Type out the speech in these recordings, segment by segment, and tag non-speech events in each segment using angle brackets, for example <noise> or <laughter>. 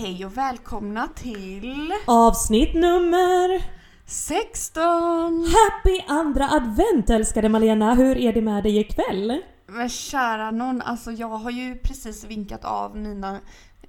Hej och välkomna till Avsnitt nummer 16! Happy andra advent älskade Malena! Hur är det med dig ikväll? Men kära någon, alltså jag har ju precis vinkat av mina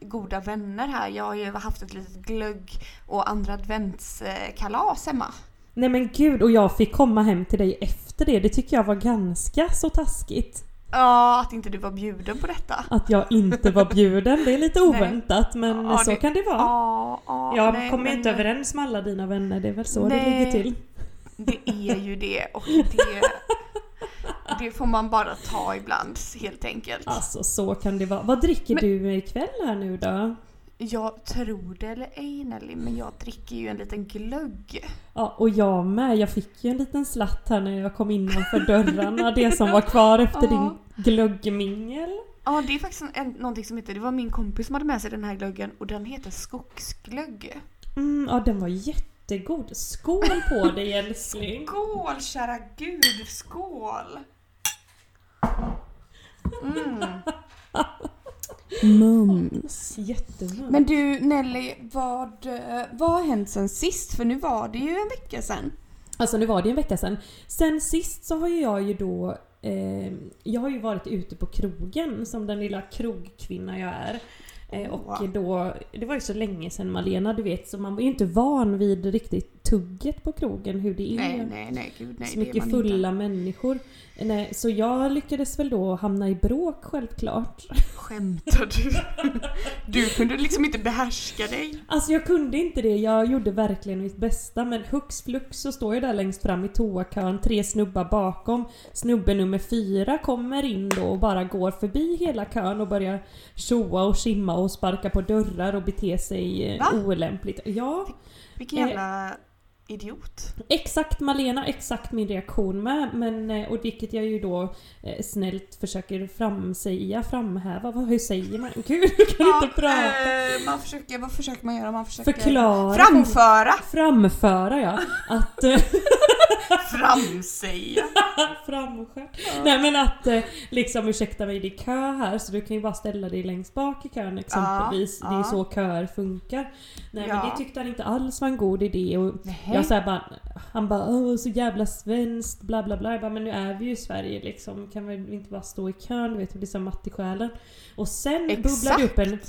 goda vänner här. Jag har ju haft ett litet glögg och andra adventskalas hemma. Nej men gud, och jag fick komma hem till dig efter det. Det tycker jag var ganska så taskigt. Ja, att inte du var bjuden på detta. Att jag inte var bjuden, det är lite oväntat men Ja, så det- kan det vara. Ja, ja, jag nej, kommer men inte överens med alla dina vänner, det är väl så det Nej. ligger till. Det är ju det och det, det får man bara ta ibland helt enkelt. Alltså så kan det vara. Vad dricker Men- du ikväll här nu då? Jag tror det eller ej Nelly, men jag dricker ju en liten glögg. Ja, och jag med. Jag fick ju en liten slatt här när jag kom innanför dörrarna. Det som var kvar efter Ja. din glöggmingel. Ja, det är faktiskt en, någonting som heter, det var min kompis som hade med sig den här glöggen och den heter skogsglögg. Mm, ja, den var jättegod. Skål på dig älskling! Skål kära gud, skål! Mm. <laughs> Mums. Jättemums. Men du Nelly, vad, vad har hänt sen sist? För nu var det ju en vecka sen. Alltså nu var det en vecka sedan. Sen sist så har ju jag ju då eh, Jag har ju varit ute på krogen som den lilla krogkvinna jag är. Eh, och då, det var ju så länge sedan Malena du vet så man var ju inte van vid riktigt tugget på krogen hur det är. Nej, nej, nej, gud nej. så mycket fulla människor. Eh, Nej, så jag lyckades väl då hamna i bråk självklart. Inte. Skämtar du? Du kunde liksom inte behärska dig. Alltså jag kunde inte det, jag gjorde verkligen mitt bästa men hux flux så står jag där längst fram i toakön, tre snubbar bakom. Snubbe nummer fyra kommer in då och bara går förbi hela kön och börjar tjoa och simma och sparka på dörrar och bete sig Va? olämpligt. Ja, Vilken jävla idiot. exakt Malena, exakt min reaktion med. Men, eh, och vilket jag ju då eh, snällt försöker framsäga, framhäva. Vad, hur säger man? Gud, <laughs> jag kan inte prata! eh, man försöker, vad försöker man göra? Man försöker Förklara. framföra. Framföra ja. Att... eh, <laughs> <laughs> Framsäga. Framskärt. Nej men att liksom ursäkta mig det är kö här så du kan ju bara ställa dig längst bak i kön exempelvis. Ja, Det är ja. så köer funkar. Nej Ja. men det tyckte han inte alls var en god idé och Nej. Jag så bara, han bara Åh, så jävla svenskt bla bla bla. Jag bara, men nu är vi ju i Sverige liksom. Kan vi inte bara stå i kön? Du vet, det blir så matt i själen. Och sen bubblade det upp en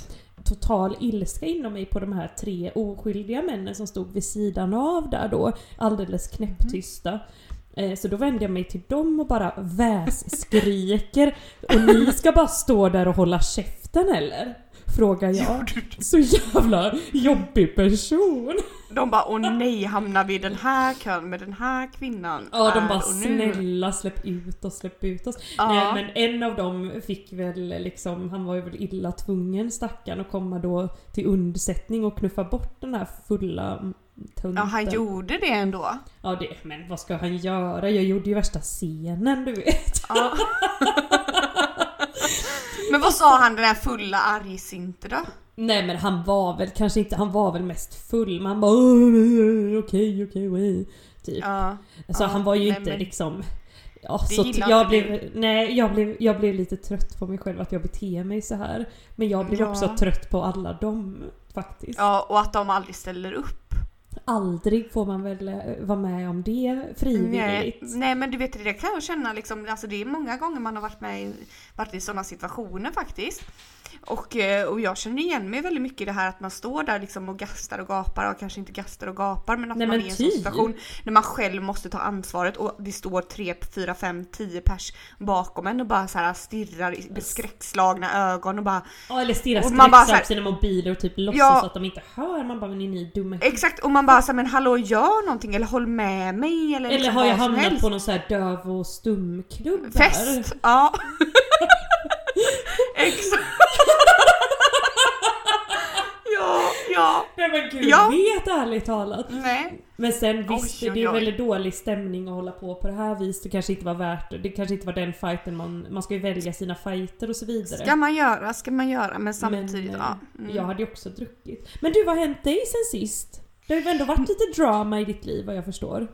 total ilska inom mig på de här tre oskyldiga männen som stod vid sidan av där då. Alldeles knäpptysta. Eh, Så då vände jag mig till dem och bara vässkriker. Och ni ska bara stå där och hålla käften eller? Frågar jag. Så jävla jobbig person. De bara åh nej, hamnar vi i den här kön med den här kvinnan? Ja de Här bara och nu." snälla släpp ut oss, släpp ut oss. Ja. Nej men en av dem fick väl liksom, han var ju väl illa tvungen stackaren att komma då till undsättning och knuffa bort den här fulla tunten. Ja, han gjorde det ändå. Ja det, men vad ska han göra? Jag gjorde ju värsta scenen du vet. Ja. <laughs> Men vad sa han den här fulla argsinte då? Nej men han var väl kanske inte, han var väl mest full men han bara "Åh, okej okej okej. Typ. Ja. Så Ja, han var ju nej, inte men- liksom... Ja, så jag blev, nej, jag blev, jag blev lite trött på mig själv att jag beter mig så här. Men jag blev Ja. också trött på alla dem faktiskt. ja, och att de aldrig ställer upp. Aldrig får man väl eh, vara med om det Nej, frivilligt. nej men du vet det kan jag känna liksom, alltså det är många gånger man har varit med i, varit i sådana situationer faktiskt. Och, eh, och jag känner igen mig väldigt mycket i det här att man står där liksom och gastar och gapar och kanske inte gastar och gapar men att Nej, man men är i en sån typ. situation när man själv måste ta ansvaret och det står 3, 4, 5, 10 pers bakom en och bara så här stirrar i skräckslagna ögon och bara Ja, eller stirrar här- på sina mobiler och typ låtsas Ja. att de inte hör. Man bara men är ni dumma Exakt och man bara såhär men hallå gör någonting eller håll med mig eller, Eller liksom har jag hamnat på någon så här döv och stumklubb där? Fest! Ja. <laughs> Exakt. ja, ja. Nej men gud ja. vet ärligt talat. Nej. Men sen visst, oj, oj, oj. det är väldigt dålig stämning att hålla på på det här viset. Det kanske inte var värt det. Det kanske inte var den fighten man... Man ska ju välja sina fighter och så vidare. Ska man göra, ska man göra. Men samtidigt, men, ja. Mm. Jag hade ju också druckit. Men du, vad har hänt dig sen sist? Det har ju ändå varit lite drama i ditt liv vad jag förstår.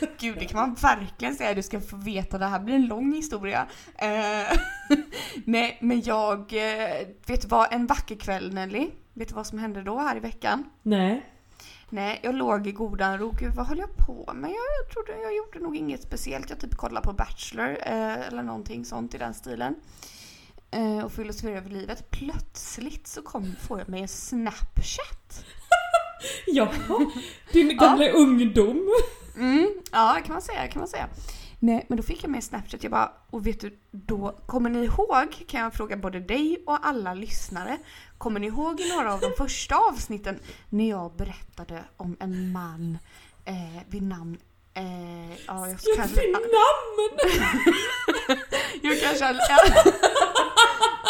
<laughs> Gud, det kan man verkligen säga. Du ska få veta, det här blir en lång historia. Uh, <laughs> nej, men jag... Uh, vet du vad? En vacker kväll Nelly. Vet du vad som hände då här i veckan? Nej. Nej, jag låg i godan ro. Gud, vad höll jag på med? Jag, trodde jag gjorde nog inget speciellt. Jag typ kollade på Bachelor uh, eller någonting sånt i den stilen. och filosoferade över livet. Plötsligt så kom, får jag mig en Snapchat. <laughs> Ja, din gamla ja. ungdom. Mm, ja, kan man säga, kan man säga. Nej, men då fick jag med Snapchat. Jag bara, och vet du, då kommer ni ihåg, kan jag fråga både dig och alla lyssnare. Kommer ni ihåg i några av de första avsnitten när jag berättade om en man eh, vid namn Eh, ja, jag kanske... Vid namn! <laughs> jag kanske... <laughs>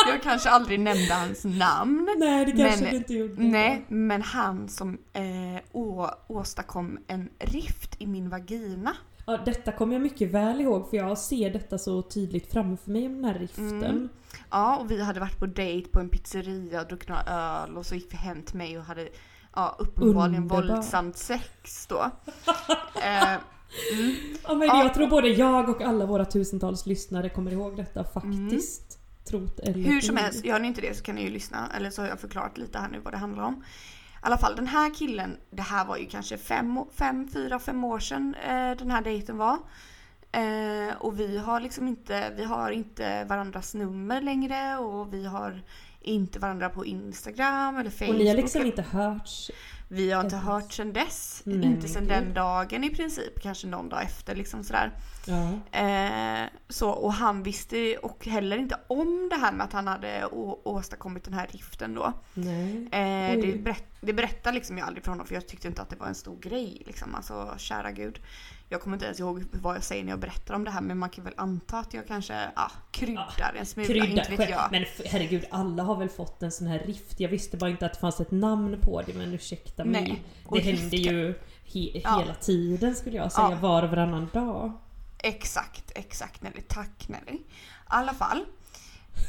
Jag kanske aldrig nämnde hans namn. Nej, det kanske men, du inte gjorde. Nej, men han som eh, å, åstadkom en rift i min vagina. Ja, detta kommer jag mycket väl ihåg för jag ser detta så tydligt framför mig om den här riften. Mm. Ja, och vi hade varit på dejt på en pizzeria och druckit några öl och så gick vi hem till mig och hade ja, uppenbarligen Underbar. våldsamt sex då. <laughs> eh, Mm. Ja, men jag tror både jag och alla våra tusentals lyssnare kommer ihåg detta faktiskt. Mm trott eller Hur som helst, gör ni inte det så kan ni ju lyssna. Eller så har jag förklarat lite här nu vad det handlar om. I alla fall den här killen, det här var ju kanske fem, fem fyra, fem år sedan eh, den här dejten var. Eh, och vi har liksom inte, vi har inte varandras nummer längre och vi har inte varandra på Instagram eller Facebook. Och ni har liksom inte hörts vi har inte hört sen dess. Nej, inte sen den dagen i princip. Kanske någon dag efter liksom sådär. Ja. Eh, så, och han visste och heller inte om det här med att han hade åstadkommit den här riften då. Eh, det, berätt, det berättade liksom jag aldrig för honom för jag tyckte inte att det var en stor grej. Liksom. Alltså kära gud. Jag kommer inte ens ihåg vad jag säger när jag berättar om det här men man kan väl anta att jag kanske ja, kryddar ja, en smula, kryddar, inte vet jag. Men herregud, alla har väl fått en sån här rift. Jag visste bara inte att det fanns ett namn på det men ursäkta mig. Nej, det händer ju he ja. hela tiden skulle jag säga, var och varannan dag. Exakt, exakt Nelly. Tack Nelly. I alla fall.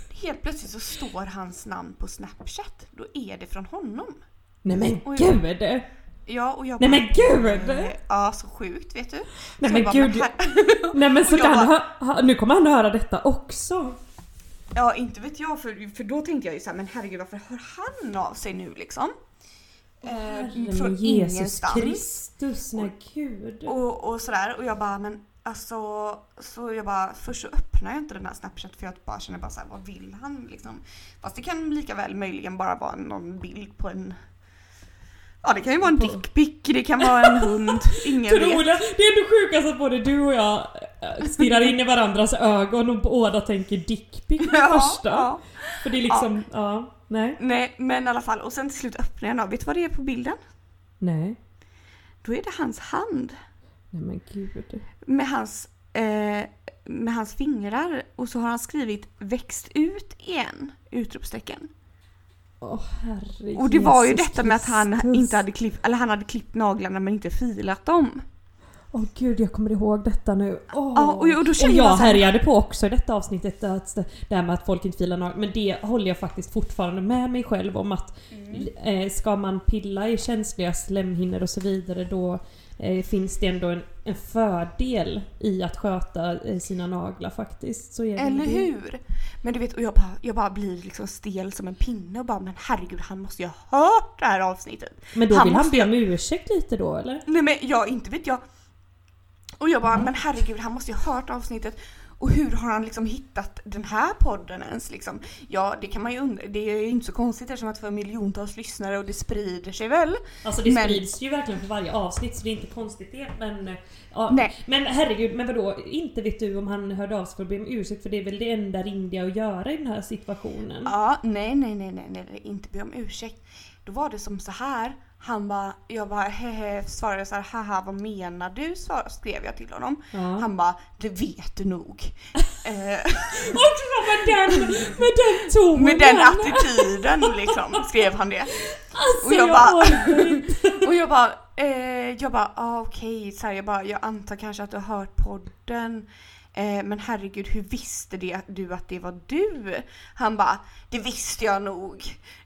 Helt plötsligt så står hans namn på Snapchat. Då är det från honom. Nej men gud! Ja och jag bara, Nej men gud! Eh, ja så sjukt vet du. Nej så men bara, gud. <laughs> Nej men så kan bara, han, nu kommer han höra detta också. Ja inte vet jag för, för då tänkte jag ju såhär men herregud varför hör han av sig nu liksom? Eh, från Jesus ingenstans. Kristus, nej gud. Och, och sådär och jag bara men alltså så jag bara först så öppnar jag inte den här snapchat för jag bara känner bara såhär vad vill han liksom? Fast det kan lika väl möjligen bara vara någon bild på en Ja det kan ju vara en dickpic, det kan vara en hund, <laughs> ingen vet. Det är ändå sjukast att både du och jag eh, stirrar in i varandras ögon och båda tänker dickpic ja, första. Ja. För det är liksom, ja. ja. nej. Nej men i alla fall, och sen till slut öppnar jag den Vet du vad det är på bilden? Nej. Då är det hans hand. Nej men gud. Med hans, eh, med hans fingrar och så har han skrivit växt ut igen! Utropstecken. Oh, och det var ju detta med att han inte hade klippt, eller han hade klippt naglarna men inte filat dem. Åh oh, gud, jag kommer ihåg detta nu. Oh. Ja, och, och, då och jag härjade på också i detta avsnittet, att, det här med att folk inte filar naglar. Men det håller jag faktiskt fortfarande med mig själv om att mm. eh, ska man pilla i känsliga slemhinnor och så vidare då eh, finns det ändå en, en, fördel i att sköta eh, sina naglar faktiskt. Eller det. hur? Men du vet, och jag bara, jag bara blir liksom stel som en pinne och bara men herregud han måste ju ha hört det här avsnittet. Men då han vill han be om ursäkt lite då eller? Nej men jag, inte vet jag. Och jag bara, mm. men herregud han måste ju ha hört avsnittet. Och hur har han liksom hittat den här podden ens liksom? Ja, det kan man ju undra. Det är ju inte så konstigt eftersom att det får miljontals lyssnare och det sprider sig väl. Alltså det men... sprids ju verkligen för varje avsnitt så det är inte konstigt det. Men, ja. Nej. men herregud, men vadå? Inte vet du om han hörde av sig för att be om ursäkt för det är väl det enda rimliga att göra i den här situationen? Ja, nej, nej, nej, nej, nej, inte be om ursäkt. då var det som så här. Han bara, jag bara hehe svarade så här, haha vad menar du? Svar, skrev jag till honom. Ja. Han bara, det vet du nog. <laughs> eh, Också med den, med den tonen! med den attityden liksom skrev han det. Alltså, och jag jag bara-. <laughs> Och jag bara, eh, jag bara, ah, okej, så här, jag bara, jag antar kanske att du har hört podden. Eh, men herregud, hur visste det, du att det var du? Han bara, det visste jag nog.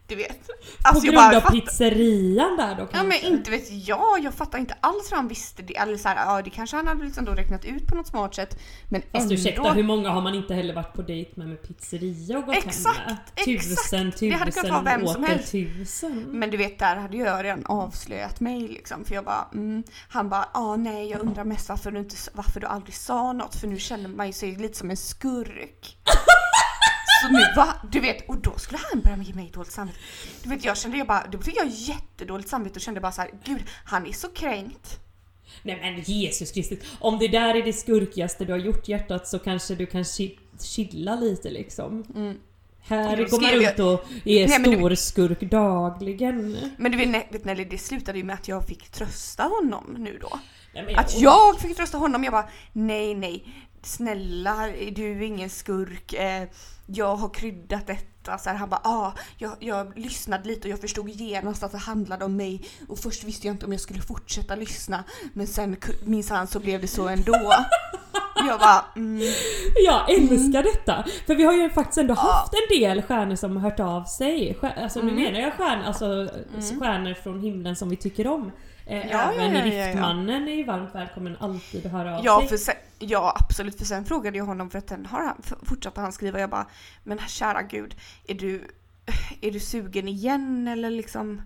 Du vet. På Alltså, jag grund bara, av fattar- pizzerian där då Ja kanske? men inte vet jag, jag fattar inte alls hur han visste det. Eller så här, ja det kanske han hade liksom då räknat ut på något smart sätt. Men Fast ändå. ursäkta, hur många har man inte heller varit på dejt med med pizzeria och gått Exakt, hem med? exakt. Tusen, Det hade kunnat tusen, vara vem som helst. tusen. Men du vet, där hade jag redan avslöjat mig liksom. För jag bara, mm. Han bara, ah nej jag undrar mest varför du, inte, varför du aldrig sa något. För nu känner man ju sig lite som en skurk. <laughs> Så nu va? Du vet, och då skulle han börja ge mig dåligt samvete. Du vet jag kände, jag bara, då fick jag jättedåligt samvete och kände bara så här, gud han är så kränkt. Nej men Jesus Kristus, om det där är det skurkigaste du har gjort hjärtat så kanske du kan chi- chilla lite liksom. Här Då går man runt och är Nej, stor skurk dagligen. Men du vet, vet Nelly, det slutade ju med att jag fick trösta honom nu då. Nej, men Att jag fick trösta honom, jag bara nej nej, snälla du är ingen skurk, eh, jag har kryddat detta. Så här, han bara ah, jag, jag lyssnade lite och jag förstod genast att det handlade om mig och först visste jag inte om jag skulle fortsätta lyssna men sen minsann så blev det så ändå. jag bara mm, Jag älskar detta! För vi har ju faktiskt ändå haft en del stjärnor som har hört av sig. Stjär, alltså Mm. nu menar jag stjärnor, alltså stjärnor från himlen som vi tycker om. Eh, Ja, Även ja, ja, ja, ja. Riftmannen är ju varmt välkommen alltid att höra av ja, sig. för ja absolut för sen frågade jag honom för att sen har han, fortsatte han skriva jag bara men kära gud är du, <sighs> är du sugen igen eller liksom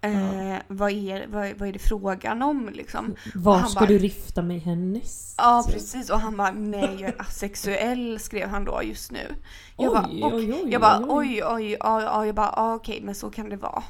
eh, vad, är, vad, vad är det frågan om liksom? <laughs> Var ska bara- du rifta mig härnäst? Ja precis och han bara nej jag är asexuell skrev han då just nu. Jag bara, Oj, och, oj, oj, jag bara oj, oj oj oj, oj jag bara okej men så kan det vara.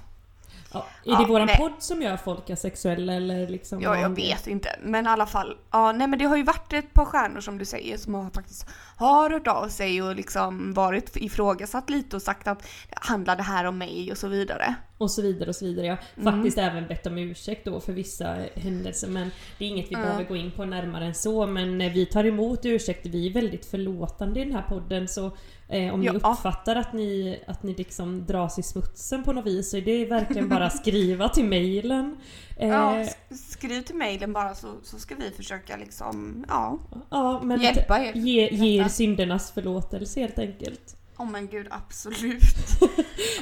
Ja, är Ja, det våran nej. podd som gör folk asexuella eller liksom? Ja, jag vet inte. Men i alla fall. Ja, nej men det har ju varit ett par stjärnor som du säger som har faktiskt har hört av sig och liksom varit ifrågasatt lite och sagt att handlar det här om mig och så vidare. Och så vidare och så vidare. Jag Mm. har faktiskt även bett om ursäkt då för vissa händelser men det är inget vi Ja. behöver gå in på närmare än så men vi tar emot ursäkter. Vi är väldigt förlåtande i den här podden så eh, om ni Ja. uppfattar att ni, att ni liksom dras i smutsen på något vis så är det verkligen bara skriva till mejlen. Eh, Ja, ja. skriv till mejlen bara så, så ska vi försöka liksom, ja, men hjälpa er. ge, ge er syndernas förlåtelse helt enkelt. Åh men gud absolut. <laughs>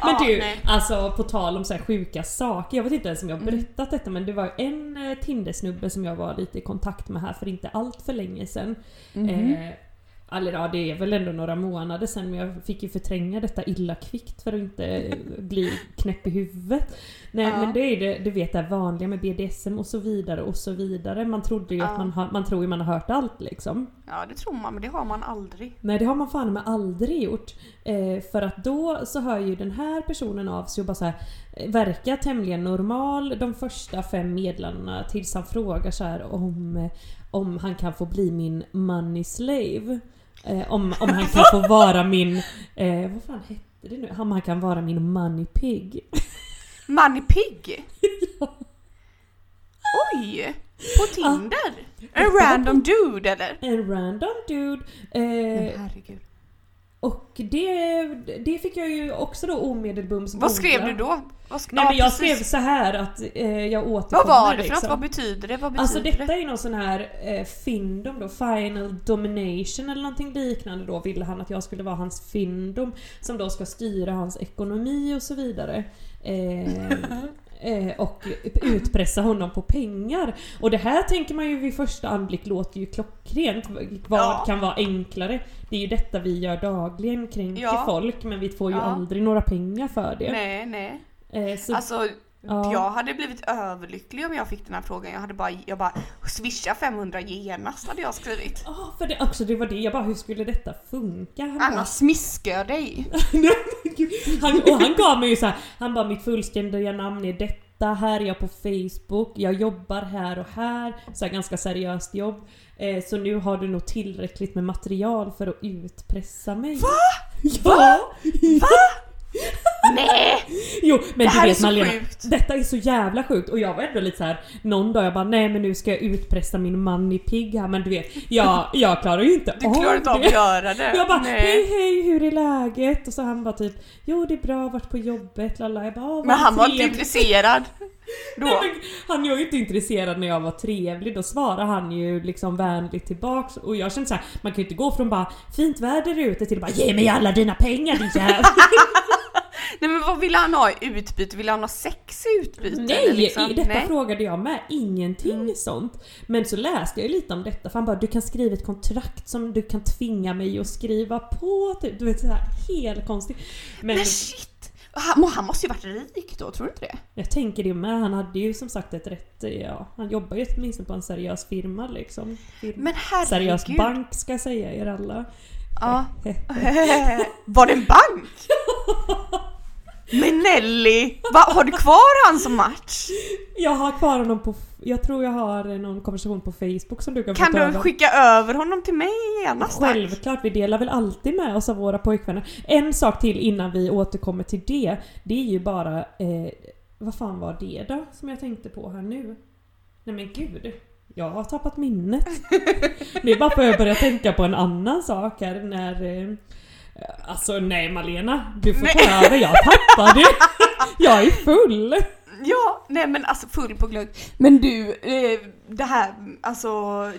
Men Ja, du, nej. alltså på tal om så sjuka saker. Jag vet inte ens om jag har Mm. berättat detta men det var en eh, Tindersnubbe som jag var lite i kontakt med här för inte allt för länge sedan. Mhm. Eh, eller ja, det är väl ändå några månader sedan men jag fick ju förtränga detta illa kvickt för att inte bli knäpp i huvudet. Nej Ja. men det är det, du vet det vanliga med BDSM och så vidare och så vidare. Man trodde ju Ja. att man, har, man tror ju man har hört allt liksom. Ja det tror man men det har man aldrig. Nej det har man fan med aldrig gjort. Eh, för att då så hör ju den här personen av sig och bara så här, eh, verkar tämligen normal de första fem meddelandena tills han frågar så här om, om han kan få bli min money slave. Eh, om, om han kan få vara min, eh, vad fan hette det nu? Om han kan vara min money pig. Money Pig! Oj! På Tinder? En Detta var random dude eller? En random dude. Eh, Men herregud. Och det, det fick jag ju också då omedelbums Vad skrev du då? Vad sk- Nej men jag precis. skrev så här att eh, jag återkommer Vad var det för liksom. något? Vad betyder det? Vad betyder Alltså detta det? är någon sån här eh, findom då, Final Domination eller någonting liknande då ville han att jag skulle vara hans findom som då ska styra hans ekonomi och så vidare. Eh, <laughs> och utpressa honom på pengar. Och det här tänker man ju vid första anblick låter ju klockrent. Vad Ja. kan vara enklare? Det är ju detta vi gör dagligen, kränker Ja. folk men vi får ju Ja. aldrig några pengar för det. Nej, nej. Eh, så, Alltså, Ja. jag hade blivit överlycklig om jag fick den här frågan. Jag hade bara, jag bara swisha 500 genast hade jag skrivit. Ja, för det, också, det var det. Jag bara, hur skulle detta funka? Han bara, Annars smiskar jag dig. <laughs> han, och han gav mig ju så här, han bara mitt fullständiga namn är detta, här är jag på Facebook, jag jobbar här och här, så här ganska seriöst jobb. Eh, så nu har du nog tillräckligt med material för att utpressa mig. Va? <laughs> Ja! Va? Nej! <laughs> Jo men Det du är vet så Malena, sjukt. detta är så jävla sjukt och jag var ändå lite så här någon dag jag bara nej men nu ska jag utpressa min man i pigg här men du vet jag, jag klarar ju inte Du klarar inte av att göra det. Jag bara Nej. hej hej hur är läget? Och så han bara typ jo det är bra, varit på jobbet lalla. Jag bara, "Åh, vad Men han var inte trevligt." intresserad. <laughs> Då. Nej, men han var ju inte intresserad när jag var trevlig, då svarade han ju liksom vänligt tillbaks och jag kände så här, man kan ju inte gå från bara fint väder ute till bara ge mig alla dina pengar din jävel. <laughs> Nej men vad ville han ha i utbyte? Ville han ha sex i utbyte? Nej, liksom? i detta Nej. frågade jag med. Ingenting sånt. Men så läste jag lite om detta för han bara du kan skriva ett kontrakt som du kan tvinga mig att skriva på. Typ. Du vet såhär helt konstigt. Men Men shit! Han, han måste ju varit rik då, tror du inte det? jag tänker det med. Han hade ju som sagt ett rätt, ja, han jobbar ju åtminstone på en seriös firma liksom. Firma. Men herregud. seriös bank ska jag säga er alla. Ja. <laughs> <laughs> Var det en bank? <laughs> Men Nelly! Va, har du kvar han som match? Jag har kvar honom på, jag tror jag har någon konversation på Facebook som du kan, Kan du över. skicka över honom till mig tack? Självklart, vi delar väl alltid med oss av våra pojkvänner. En sak till innan vi återkommer till det. Det är ju bara... Eh, vad fan var det då som jag tänkte på här nu? Nej men gud. Jag har tappat minnet. <laughs> det är bara för att jag börjar tänka på en annan sak här när... Eh, alltså nej Malena, du får ta över. Jag tappade. jag är full. Ja, nej men alltså full på glögg. Men du, eh, det här, alltså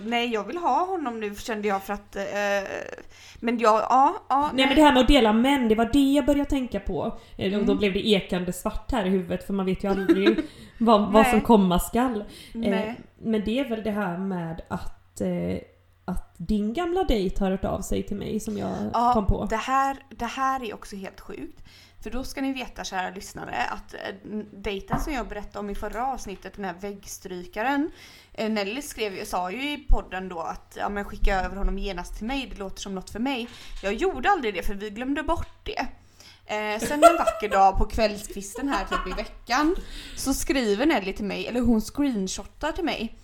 nej jag vill ha honom nu kände jag för att, eh, men jag, ja, ja. Nej men det här med att dela män, det var det jag började tänka på. Eh, Och då Mm. blev det ekande svart här i huvudet för man vet ju aldrig vad, vad Nej. som komma skall. Eh, Nej. men det är väl det här med att, eh, att din gamla dejt har hört av sig till mig som jag Ja, kom på. Det här, det här är också helt sjukt. För då ska ni veta kära lyssnare att eh, dejten som jag berättade om i förra avsnittet, den här väggstrykaren. Eh, Nelly skrev, sa ju i podden då att ja, men skicka över honom genast till mig, det låter som något för mig. Jag gjorde aldrig det för vi glömde bort det. Eh, sen en vacker dag på kvällskvisten här typ i veckan så skriver Nelly till mig, eller hon screenshotar till mig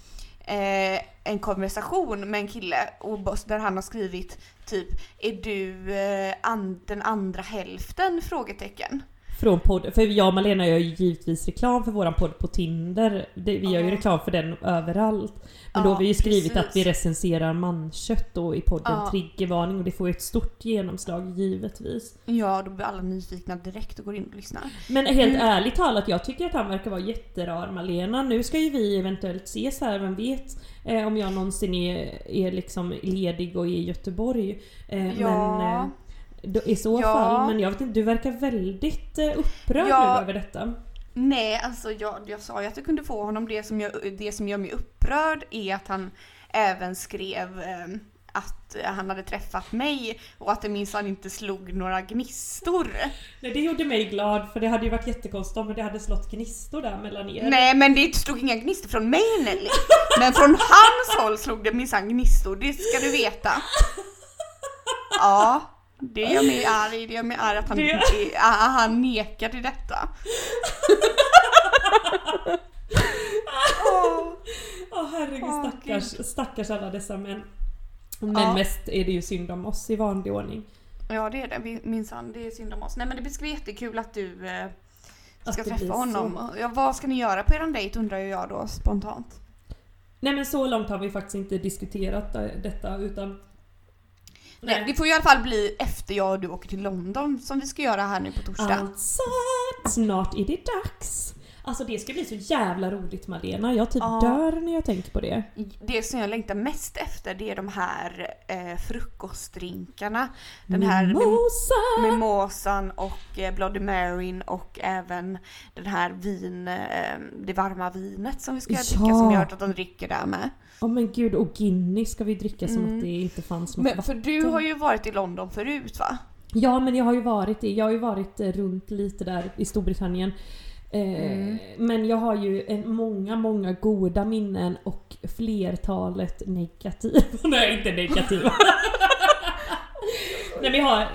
eh, en konversation med en kille och där han har skrivit typ Är du eh, an, den andra hälften? Frågetecken. Från podd, för jag och Malena gör ju givetvis reklam för våran podd på Tinder. Det, vi gör ju reklam för den överallt. Men då har vi ju skrivit precis. att vi recenserar mankött då i podden Ja. Triggervarning och det får ju ett stort genomslag givetvis. Ja, då blir alla nyfikna direkt och går in och lyssnar. Men helt Mm. ärligt talat, jag tycker att han verkar vara jätterar Malena. Nu ska ju vi eventuellt ses här, vem vet? Eh, om jag någonsin är, är liksom ledig och är i Göteborg. Eh, Ja. Men eh, i så Ja. fall, men jag vet inte, du verkar väldigt eh, upprörd Ja. nu över detta. Nej, alltså jag, jag sa ju att jag kunde få honom. Det som, jag, det som gör mig upprörd är att han även skrev eh, att han hade träffat mig och att det minsann inte slog några gnistor. Nej, det gjorde mig glad för det hade ju varit jättekonstigt om det hade slått gnistor där mellan er. Nej men det slog inga gnistor från mig Nelly. Men från hans håll slog det minsann gnistor, det ska du veta. Ja, det gör mig arg. Det gör mig arg att han, Det- det... han nekar till detta. Åh. Åh herregud Åh, stackars, stackars alla dessa män. Men Ja. mest är det ju synd om oss i vanlig ordning. Ja det är det minsann, det är synd om oss. Nej men det ska bli jättekul att du eh, Att ska blir träffa så. honom. Ja, vad ska ni göra på eran dejt undrar ju jag då spontant. Nej men så långt har vi faktiskt inte diskuterat eh, detta utan... Nej. det får i alla fall bli efter jag och du åker till London som vi ska göra här nu på torsdag. Alltså, snart är det dags! Alltså det ska bli så jävla roligt Malena, jag typ Ja. dör när jag tänker på det. Det som jag längtar mest efter det är de här eh, frukostdrinkarna. Den här mim- Mimosa! mimosan och eh, Bloody Maryn och även den här vin, eh, det varma vinet som vi ska Ja. dricka som jag har hört att de dricker där med. Åh men gud, och Guinness ska vi dricka som Mm. att det inte fanns något Men för du vatten. har ju varit i London förut va? Ja men jag har ju varit. Jag har ju varit eh, runt lite där i Storbritannien. Eh, Mm. Men jag har ju en, många, många goda minnen och flertalet negativa. <laughs> Nej, inte negativa. <laughs> Nej men jag har...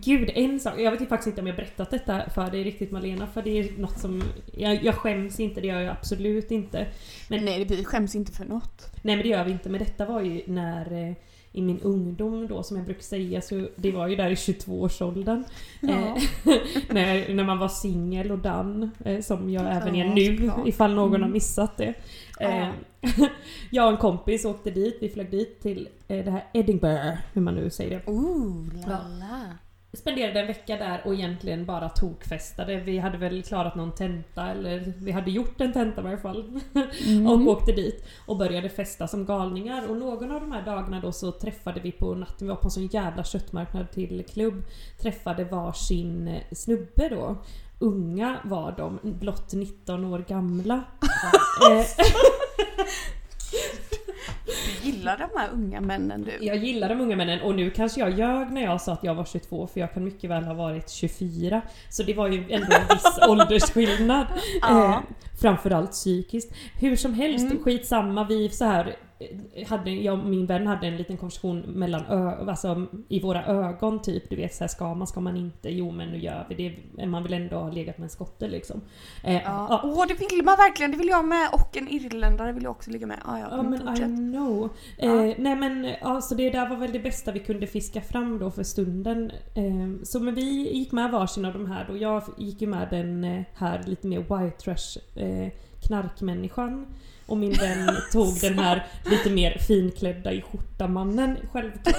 Gud, en sak. Jag vet faktiskt inte om jag berättat detta för dig riktigt Malena, för det är något som... Jag, jag skäms inte, det gör jag absolut inte. Men Nej, vi skäms inte för något. Nej men det gör vi inte, men detta var ju när eh, i min ungdom då som jag brukar säga, så det var ju där i 22-årsåldern. Ja. Eh, <laughs> när, när man var singel och dan, eh, som jag även är Ja, nu såklart. ifall någon har Mm. missat det. Ja. <laughs> jag och en kompis åkte dit, vi flög dit till det här Edinburgh, hur man nu säger det. Ooh, Ja. Spenderade en vecka där och egentligen bara tokfestade. Vi hade väl klarat någon tenta, eller vi hade gjort en tenta i varje fall. Mm. och åkte dit och började festa som galningar. Och någon av de här dagarna då så träffade vi på natten, vi var på en sån jävla köttmarknad till klubb, träffade varsin eh, snubbe då. Unga var de, blott 19 år gamla. <laughs> <laughs> gillar de här unga männen du. jag gillar de unga männen och nu kanske jag ljög när jag sa att jag var 22 för jag kan mycket väl ha varit 24. Så det var ju ändå en viss <laughs> åldersskillnad. Ja. Eh, framförallt psykiskt. Hur som helst, Mm. skitsamma. Vi så här hade, jag och min vän hade en liten konversation mellan ö, alltså, i våra ögon typ. Du vet så här, ska man, ska man inte? Jo men nu gör vi det. Man vill ändå ha legat med en skotte liksom. Eh, Ja. ja. Åh det vill man verkligen, det vill jag med och en irländare vill jag också ligga med. Ah, ja, Ja men men I fortsätt. know. Ja. Eh, nej men alltså det där var väl det bästa vi kunde fiska fram då för stunden. Eh, så men vi gick med varsin av de här då. Jag gick ju med den eh, här lite mer white trash eh, knarkmänniskan. Och min vän tog den här lite mer finklädda i skjorta-mannen självklart.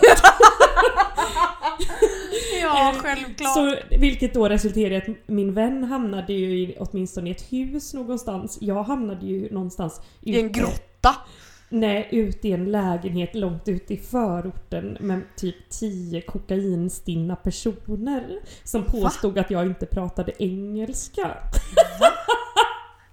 Ja Eh, självklart. Så, vilket då resulterade i att min vän hamnade ju i, åtminstone i ett hus någonstans. Jag hamnade ju någonstans I en grotta. Nej, ute i en lägenhet långt ute i förorten med typ 10 kokainstinna personer som påstod att jag inte pratade engelska.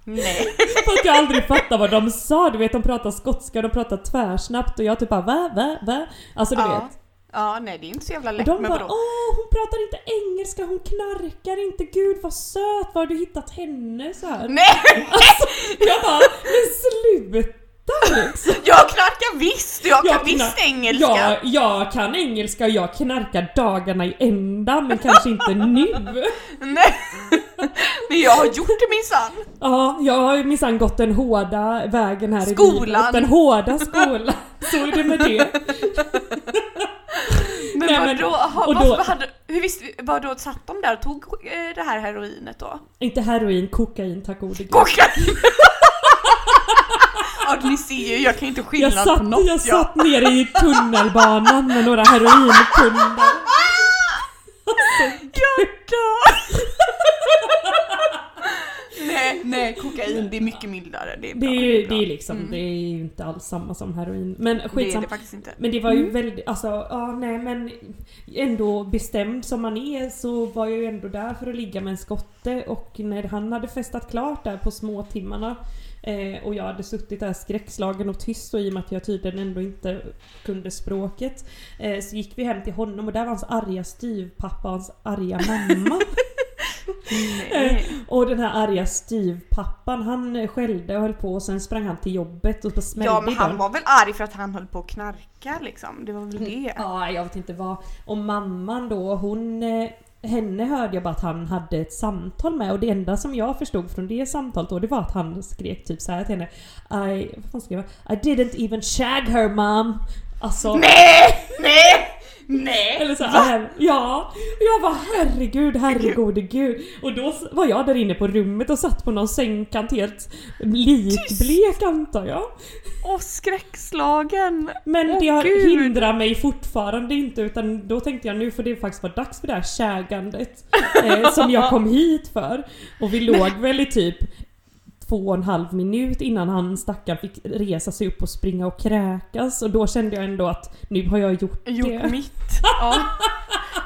Nej. För att jag aldrig fattade vad de sa. Du vet, de pratar skotska, de pratar tvärsnabbt och jag typ bara va, va, va? Alltså du Ja. vet. Ja nej det är inte så jävla Och lätt de men bara åh hon pratar inte engelska, hon knarkar inte, gud vad söt, var har du hittat henne? Så här. Nej! Alltså, jag bara, men sluta liksom. <laughs> Jag knarkar visst! Jag kan Jag visst knar- engelska! Ja, jag kan engelska och jag knarkar dagarna i ända men kanske inte nu. <laughs> Nej. Men jag har gjort det minsann! Ja, jag har minsann gått den hårda vägen här i Skolan. livet. Den hårda skolan. Så är det med det. <laughs> Men Nej, men- vadå? Aha, och då- hade, hur visste vi, vadå satt de där och tog eh, det här heroinet då? Inte heroin, kokain tack gode gud. Kokain! Ja ni ser ju, jag kan inte Jag skillnad på satt, något jag satt nere i tunnelbanan med några heroinkunder. Jag dör! nej, nej, kokain det är mycket mildare. Det är Det bra. är ju bra. det är liksom, Mm. det är ju inte alls samma som heroin. Men Det är skitsamma. det. Men det var ju väldigt, alltså ja nej men ändå bestämd som man är så var jag ju ändå där för att ligga med en skotte och när han hade festat klart där på små timmarna eh, och jag hade suttit där skräckslagen och tyst och i och med att jag tydligen ändå inte kunde språket eh, så gick vi hem till honom och där var hans arga styvpappa och hans arga mamma. <laughs> Nej. och den här arga styvpappan han skällde och höll på och sen sprang han till jobbet och smällde Ja men han var väl arg för att han höll på att knarka liksom. Det var väl det. Ja, jag vet inte vad. Och mamman då, hon... Henne hörde jag bara att han hade ett samtal med och det enda som jag förstod från det samtalet då det var att han skrek typ så här till henne I... Vad fan skrev han? I didn't even shag her mom. Alltså... Nej! Nej! Nej! Eller så här, ja. Och jag var herregud, herregode gud. Och då var jag där inne på rummet och satt på någon sängkant helt likblek antar jag. Åh skräckslagen! Men Åh, det har Gud. hindrar mig fortfarande inte utan då tänkte jag nu får det faktiskt vara dags för det här kägandet eh, som jag kom hit för. Och vi låg väl i typ två och en halv minut innan han stackaren fick resa sig upp och springa och kräkas och då kände jag ändå att nu har jag gjort Gjort det. mitt. Ja.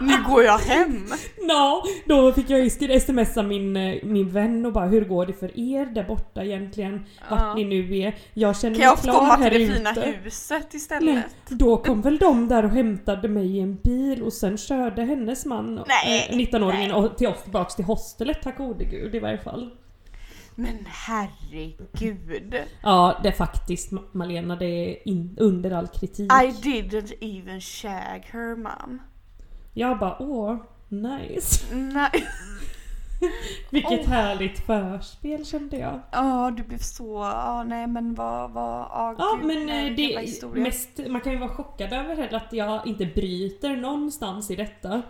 Nu går jag hem. Ja, då fick jag ju smsa min, eh, min vän och bara hur går det för er där borta egentligen? Vart Ja. ni nu är. Jag känner Kan mig jag få klar komma här till det fina ute. huset istället? Nej, då kom väl de där och hämtade mig i en bil och sen körde hennes man, Nej, eh, 19-åringen, nej. och till oss tillbaks till hostelet, tack gode gud i varje fall. Men herregud. Ja, det är faktiskt Ma- Malena, det är in, under all kritik. I didn't even shag her mom. Jag bara åh, nice. Nej. <laughs> Vilket Oh. härligt förspel kände jag. Ja, du blev så... Ja, nej men vad... vad ja, Ja gud, men nej, eh, det, mest, man kan ju vara chockad över att jag inte bryter någonstans i detta.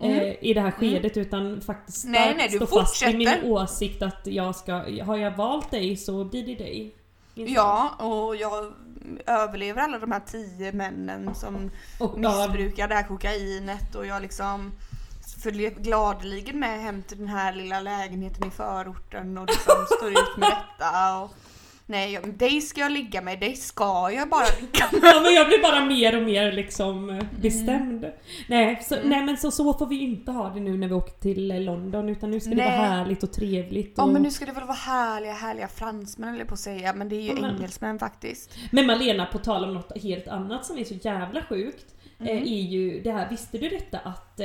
Mm. Eh, I det här skedet utan faktiskt Nej, nej, du står fast vid min åsikt att jag ska, har jag valt dig så blir det dig. Ja, och jag överlever alla de här tio männen som Och, ja, missbrukar det här kokainet och jag liksom följer gladeligen med hem till den här lilla lägenheten i förorten och liksom <laughs> står ut med detta. Och, nej, jag, dig ska jag ligga med, dig ska jag bara <laughs> ligga med. ja men jag blir bara mer och mer liksom eh, bestämd. Nej, så, nej men så, så får vi inte ha det nu när vi åker till eh, London utan nu ska det Nej. vara härligt och trevligt. Ja Och... men nu ska det väl vara härliga, härliga fransmän eller på att säga, men det är ju Ja, engelsmän faktiskt. Men Malena, på tal om något helt annat som är så jävla sjukt. Mm. eh, Är ju det här, visste du detta att,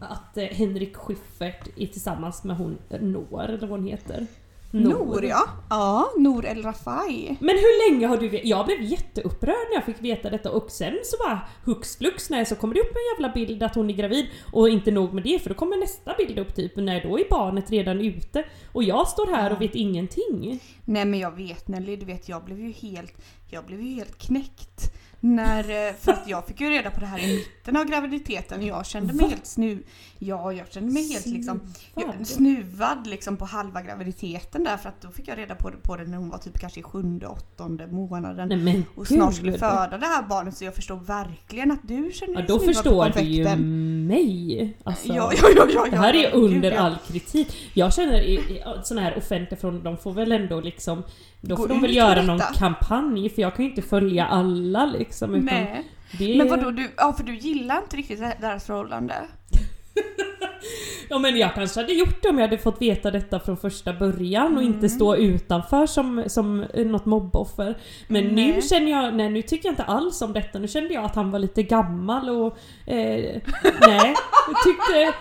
att Henrik Schyffert är tillsammans med hon Nour, eller vad hon heter? Nour ja. Ja, Nour El Rafai. Men hur länge har du Jag blev jätteupprörd när jag fick veta detta och sen så bara hux flux nej så kommer det upp en jävla bild att hon är gravid och inte nog med det för då kommer nästa bild upp typ när då är barnet redan ute och jag står här och vet ingenting. Nej men jag vet Nelly, du vet jag blev ju helt, jag blev ju helt knäckt. När, eh, för att jag fick ju reda på det här i mitten av graviditeten. Jag kände mig Va? helt snu... Ja, jag kände mig helt liksom Snuvad? jag, snuvad liksom på halva graviditeten där för att då fick jag reda på det, på det när hon var typ kanske i sjunde, åttonde månaden. Nej men och snart skulle föda det här barnet så jag förstår verkligen att du känner Ja dig då snuvad på förstår du ju mig. Alltså. Ja, ja, ja, ja, Det här är ja, under ja. all kritik. Jag känner i, i, såna här offentliga från de får väl ändå liksom Då får de väl göra någon kampanj för jag kan ju inte följa alla liksom. Utan Nej. det... Men vadå, du, ja för du gillar inte riktigt deras förhållande? <laughs> Ja men jag kanske hade gjort det om jag hade fått veta detta från första början och Mm. inte stå utanför som, som något mobboffer. Men nu Nej. känner jag, nej nu tycker jag inte alls om detta. Nu kände jag att han var lite gammal och... Eh, <laughs> nej, tyckte...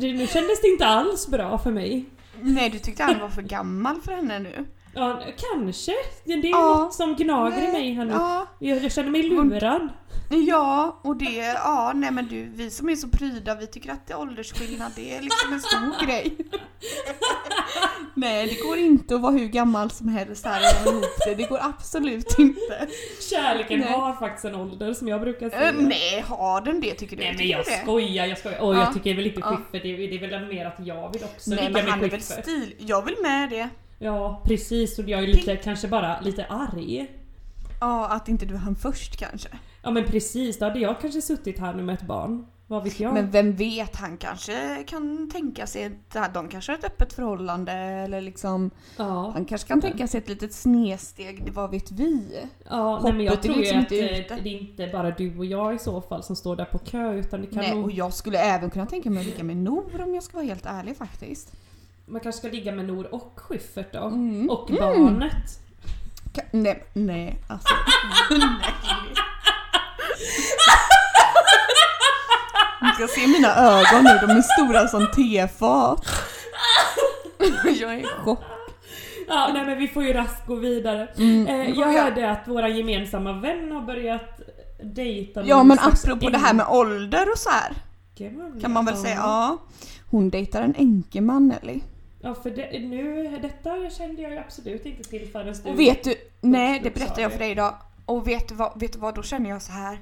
Det, nu kändes det inte alls bra för mig. Nej, du tyckte han var för gammal för henne nu? Ja, kanske. Det är Ja. något som gnager i mig här nu. Ja, Jag, jag känner mig lurad. ja, och det, ja, nej men du, vi som är så pryda, vi tycker att det är åldersskillnad, det är liksom en stor <laughs> grej. nej, det går inte att vara hur gammal som helst här och ihop det, det går absolut inte. Kärleken Nej. har faktiskt en ålder som jag brukar säga. Äh, nej, har den det tycker du? Nej men jag det? skojar, jag skojar. Och Ja. jag tycker väl inte. Schyffert, det, är- det är väl mer att jag vill också Nej men han är väl stil, jag vill med det. Ja precis, och jag är lite, kanske bara lite arg. Ja, att inte du hann först kanske. Ja men precis, då hade jag kanske suttit här nu med ett barn. Vad vet jag? Men vem vet, han kanske kan tänka sig att de kanske har ett öppet förhållande eller liksom ja, Han kanske kan tänka sig ett litet snedsteg, det vad vet vi? ja nej, men jag tror liksom att inte eh, det är inte bara du och jag i så fall som står där på kö utan det kan Nej, nog... och jag skulle även kunna tänka mig att ligga med Nor om jag ska vara helt ärlig faktiskt. Man kanske ska ligga med Nor och Schyffert då. Mm. Och Mm. barnet. Ka- nej, nej alltså. Ni ska se mina ögon nu, de är stora som tefat. jag är i chock. Ja, nej men vi får ju raskt gå vidare. Mm, Eh, jag hörde att våra gemensamma vän har börjat dejta Ja men apropå det här med ålder och så här kan man väl säga, ja. Hon dejtar en änkeman Nelly. Ja för det, nu, detta kände jag ju absolut inte till förrän du... Och vet du, nej det berättar jag för dig idag. Och vet du vad, vet du vad då känner jag så här.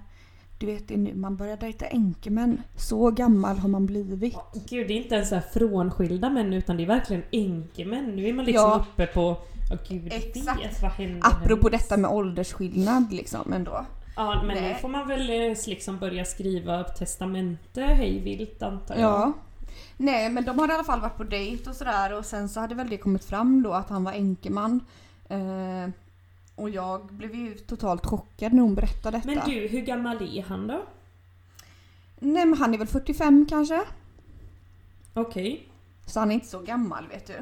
Du vet det är nu man börjar dejta änkemän. Så gammal har man blivit. Ja, Gud, det är inte ens så här frånskilda män utan det är verkligen änkemän. Nu är man liksom Ja. uppe på... Ja gud Exakt. vet vad händer Apropå hennes? detta med åldersskillnad liksom ändå. Ja men nu Nej. får man väl eh, liksom börja skriva testamente hej vilt antar jag. Ja. Nej men de har i alla fall varit på dejt och sådär och sen så hade väl det kommit fram då att han var änkeman. Eh, och jag blev ju totalt chockad när hon berättade detta. Men du, hur gammal är han då? Nej men han är väl 45 kanske? Okej. Så han är inte så gammal vet du.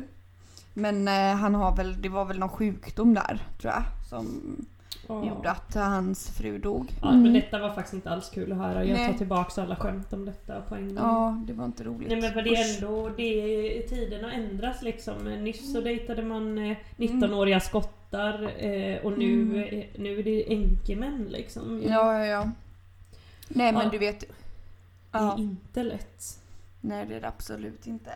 Men eh, han har väl, det var väl någon sjukdom där tror jag som Ja. gjorde att hans fru dog. Ja, Mm. men detta var faktiskt inte alls kul att höra. Jag Nej. tar tillbaks alla skämt om detta på en gång. Ja, det var inte roligt. Nej men för det är ändå, det, tiderna ändras liksom. Nyss så Mm. dejtade man eh, 19-åriga skottar eh, och nu, Mm. nu är det änkemän liksom. Ja, ja, ja. Nej men Ja. du vet. Det är Ja. inte lätt. Nej det är det absolut inte.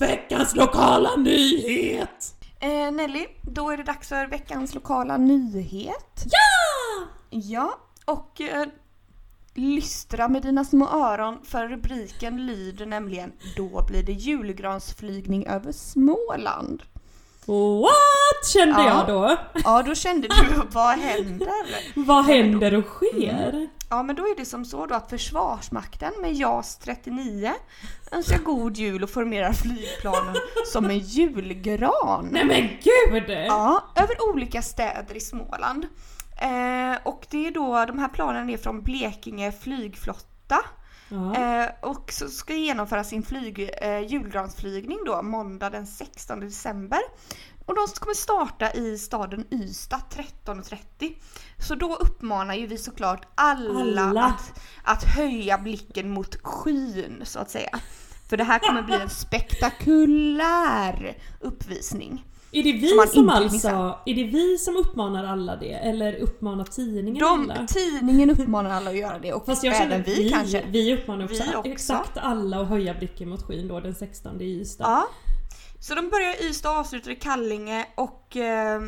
Veckans lokala nyhet! Eh, Nelly, då är det dags för veckans lokala nyhet. Ja! Ja, och eh, lystra med dina små öron för rubriken lyder nämligen Då blir det julgransflygning över Småland. What? Kände Ja. jag då. Ja, då kände du <laughs> vad händer? Vad händer och sker? Ja, men då är det som så då att Försvarsmakten med JAS 39 önskar god jul och formerar flygplanen <laughs> som en julgran. Nej men gud! Ja, över olika städer i Småland. Eh, och det är då, de här planen är från Blekinge flygflotta. Ja. Eh, och så ska genomföra sin flyg, eh, julgransflygning då måndag den 16 december. Och de kommer starta i staden Ystad 13.30. Så då uppmanar ju vi såklart alla, Alla. Att, att höja blicken mot skyn så att säga. För det här kommer bli en spektakulär uppvisning. Är det vi som som, alltså, är det vi som uppmanar alla det? Eller uppmanar tidningen De, alla? tidningen uppmanar alla att göra det och Fast jag känner även vi, kanske. Vi uppmanar också, Vi också. exakt alla att höja blicken mot skyn då den 16 i Ystad. Ja. Så de börjar i Ystad och avslutar i Kallinge och eh,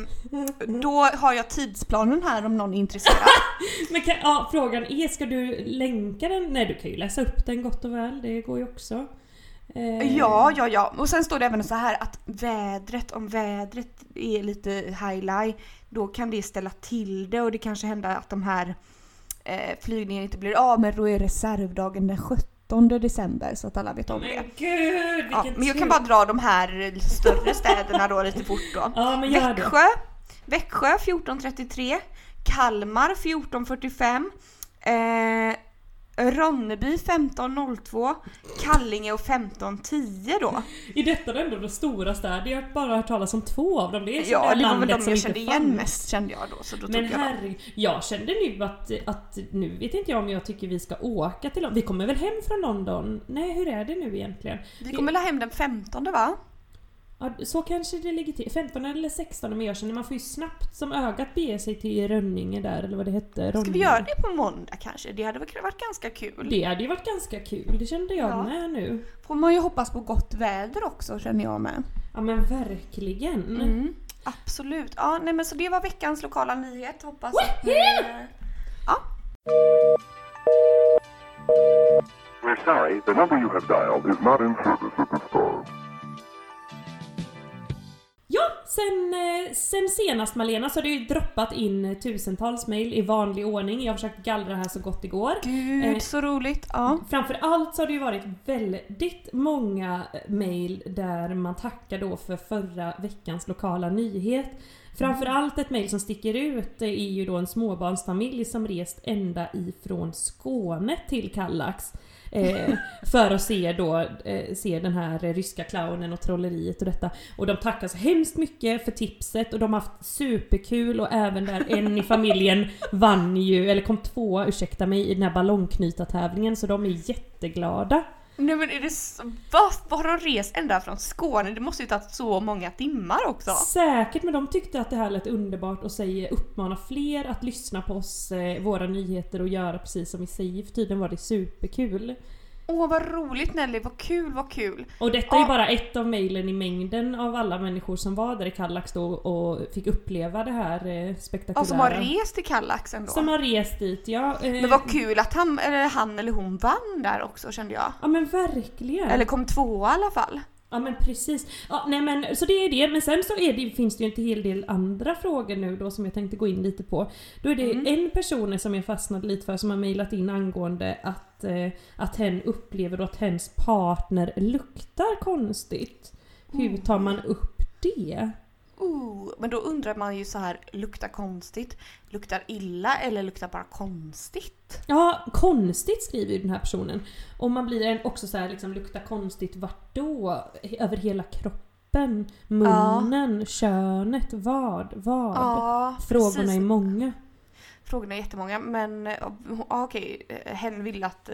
då har jag tidsplanen här om någon är intresserad. <laughs> Men kan, ja, frågan är, ska du länka den? Nej du kan ju läsa upp den gott och väl, det går ju också. Eh, Ja, ja, ja. Och sen står det även så här att vädret, om vädret är lite highlight, då kan det ställa till det och det kanske händer att de här eh, flygningarna inte blir av, men då är reservdagen den 17 december så att alla vet om det. Men gud Ja, men jag kan bara dra de här större städerna då lite fort då. Ja men gör det. Växjö, Växjö 14.33, Kalmar 14.45, eh, Ronneby 15.02, Kallinge och 15.10 då. Är detta ändå de stora städer? Jag har bara hört talas om två av dem. Det är Ja, det var väl de jag kände igen fanns. mest kände jag då. Så då Men tog jag herregud, jag kände nu att, att nu vet inte jag om jag tycker vi ska åka till London. Vi kommer väl hem från London? Nej, hur är det nu egentligen? Vi kommer la hem den 15 va? Ja, så kanske det ligger till. 15 eller 16 men jag känner man får ju snabbt som ögat bege sig till Rönninge där eller vad det hette. Ska vi göra det på måndag kanske? Det hade varit ganska kul. Det hade ju varit ganska kul, det kände jag Ja. med nu. Får man ju hoppas på gott väder också känner jag med. Ja men verkligen. Mm, absolut. Ja, nej men så det var veckans lokala nyhet. Hoppas att ni... Ja. We're sorry, the number you have dialed is not in service at this time. Sen, eh, sen senast Malena så har det ju droppat in tusentals mail i vanlig ordning. Jag har försökt gallra här så gott det går. Gud Eh, så roligt. Ja. Framför allt så har det ju varit väldigt många mail där man tackar då för förra veckans lokala nyhet. Framför allt ett mail som sticker ut är ju då en småbarnsfamilj som rest ända ifrån Skåne till Kallax. Eh, för att se då, eh, se den här eh, ryska clownen och trolleriet och detta. Och de tackar så hemskt mycket för tipset och de har haft superkul och även där en i familjen <laughs> vann ju, eller kom tvåa, ursäkta mig, i den här ballongknytartävlingen så de är jätteglada. Nej men är det så, vad, vad har de rest ända från Skåne? Det måste ju tagit så många timmar också. Säkert, men de tyckte att det här lät underbart och säger uppmana fler att lyssna på oss, eh, våra nyheter och göra precis som vi säger för tydligen var det superkul. Åh vad roligt Nelly, vad kul, vad kul. Och detta är Ja. bara ett av mejlen i mängden av alla människor som var där i Kallax då och fick uppleva det här eh, spektakulära. Ja, som har rest till Kallax ändå. Som har rest dit, ja. Eh, Men vad kul att han eller, han eller hon vann där också kände jag. Ja men verkligen. Eller kom tvåa i alla fall. Ja men precis. Ja, nej men så det är det. Men sen så det, finns det ju en hel del andra frågor nu då som jag tänkte gå in lite på. Då är det Mm. en person som jag fastnade lite för som har mejlat in angående att, eh, att hen upplever att hens partner luktar konstigt. Hur tar man upp det? Ooh, men då undrar man ju så här, luktar konstigt, luktar illa eller luktar bara konstigt? Ja, konstigt skriver ju den här personen. Och man blir en också så här liksom luktar konstigt vart då? Över hela kroppen? Munnen? Könet? Vad? Vad? Ja, Frågorna precis. är många. Frågorna är jättemånga men eh, ja, okej, eh, hen vill att...